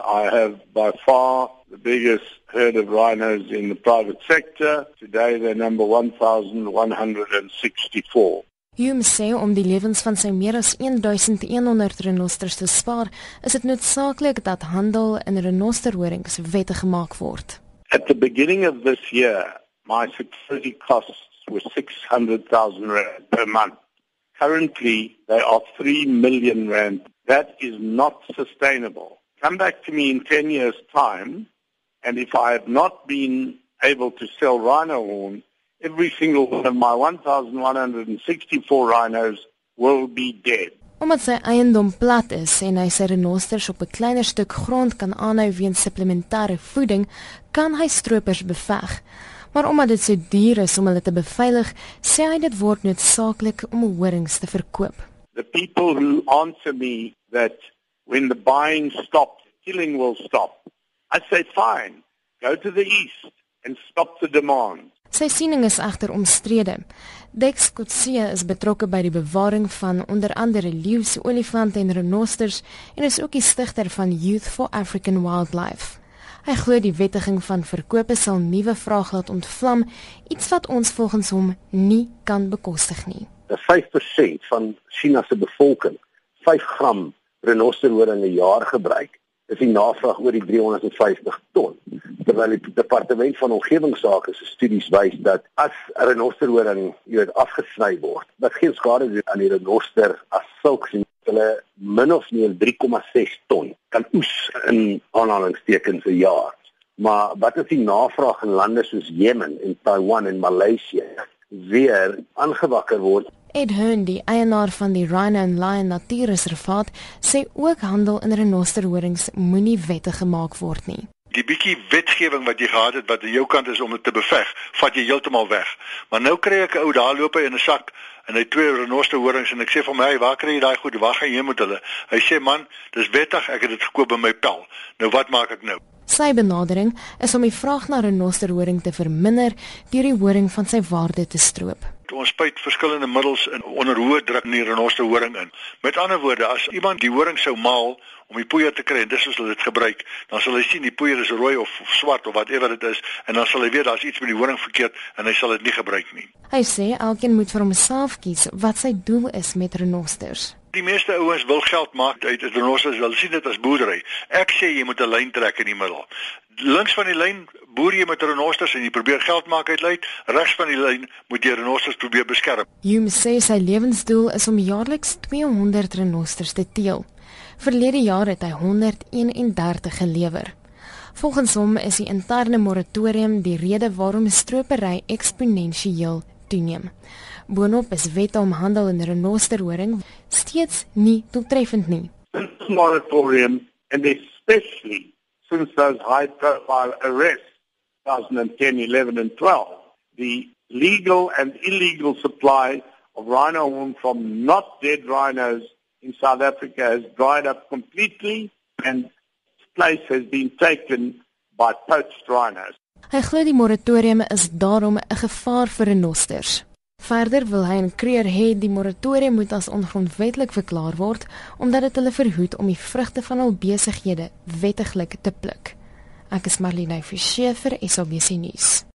I have by far the biggest herd of rhinos in the private sector. Today they're number 1164. Hume sê om die lewens van sy meer as 1100 renosters te spaar, is dit noodsaaklik dat handel in renosterhorings wettig gemaak word. At the beginning of this year, my security costs were 600,000 rand per month. Currently, they are 3 million rand. That is not sustainable. Come back to me in 10 years' time, and if I have not been able to sell rhino horn, every single one of my 1,164 rhinos will be dead. Omdat sy eiendom plat is en hy sy renosters op 'n kleiner stuk grond kan aanhou weens supplementêre voeding, kan hy stroopers beveg. Maar omdat dit so duur is om hulle te beveilig, sê hy dit word noodsaaklik om horings te verkoop. The people who answer me that when the buying stops, killing will stop. I say fine, go to the east and stop the demand. Sy siening is egter omstrede. Dex Kutsie is betrokke by die bewaring van onder andere leeu's, olifante en renosters en is ook die stigter van Youth for African Wildlife. Hy glo die wettiging van verkope sal nuwe vraag laat ontvlam, iets wat ons volgens hom nie kan bekostig nie. 5% van China se bevolking 5 gram renosterhoring 'n jaar gebruik is die navraag oor die 350 ton. Terwyl die departement van omgewingsake se studies wys dat as 'n renosterhoring, jy weet, afgesny word, dat geen skade doen aan die renoster as sulks en hulle min of meer 3,6 ton kan oes in aanhalingstekens per jaar. Maar wat is die navraag in lande soos Jemen en Taiwan en Maleisië weer aangewakker word Ed Hearn, die eienaar van die Rhino and Lion Natuurreservaat, sê ook handel in renosterhorings moenie wettig gemaak word nie. Die bietjie wetgewing wat jy gehad het wat aan jou kant is om dit te beveg, vat jy heeltemal weg. Maar nou kry ek 'n ou daar loop hy in 'n sak en hy twee renosterhorings en ek sê vir my, "Waar kry jy daai goed? Waar gaan jy met hulle?" Hy sê, "Man, dis wettig, ek het dit gekoop by my pel. Nou wat maak ek nou?" Sy benadering is om die vraag na renosterhoring te verminder deur die horing van sy waarde te stroop. Ons spuit verskillende middels in onder hoë druk in die renosterhoring in. Met ander woorde, as iemand die horing sou maal om die poeier te kry en dis soos hulle dit gebruik, dan sal hy sien die poeier is rooi of, of swart of whatever dit is en dan sal hy weet daar's iets met die horing verkeerd en hy sal dit nie gebruik nie. Hy sê elkeen moet vir homself kies wat sy doel is met renosters. Die meeste ouens wil geld maak uit uit renosters, hulle sien dit as boerdery. Ek sê jy moet 'n lyn trek in die middel. Links van die lyn boer jy met renosters en jy probeer geld maak uit lyn. Regs van die lyn moet jy renosters probeer beskerm. Hume sê sy lewensdoel is om jaarliks 200 renosters te teel. Verlede jaar het hy 131 gelewer. Volgens hom is die interne moratorium die rede waarom stropery eksponensieel toeneem. Boonop is wette om handel in renosterhoring steeds nie doeltreffend nie. This moratorium and especially since those high profile arrests 2010, 11 and 12, the legal and illegal supply of rhino horn from not dead rhinos in South Africa has dried up completely and place has been taken by poached rhinos. Hy glo die moratorium is daarom 'n gevaar vir renosters. Verder wil hy en Kreer hê die moratorium moet as ongrondwettig verklaar word omdat dit hulle verhoed om die vrugte van hul besighede wettiglik te pluk. Ek is Marlene Forsie vir SABC nuus.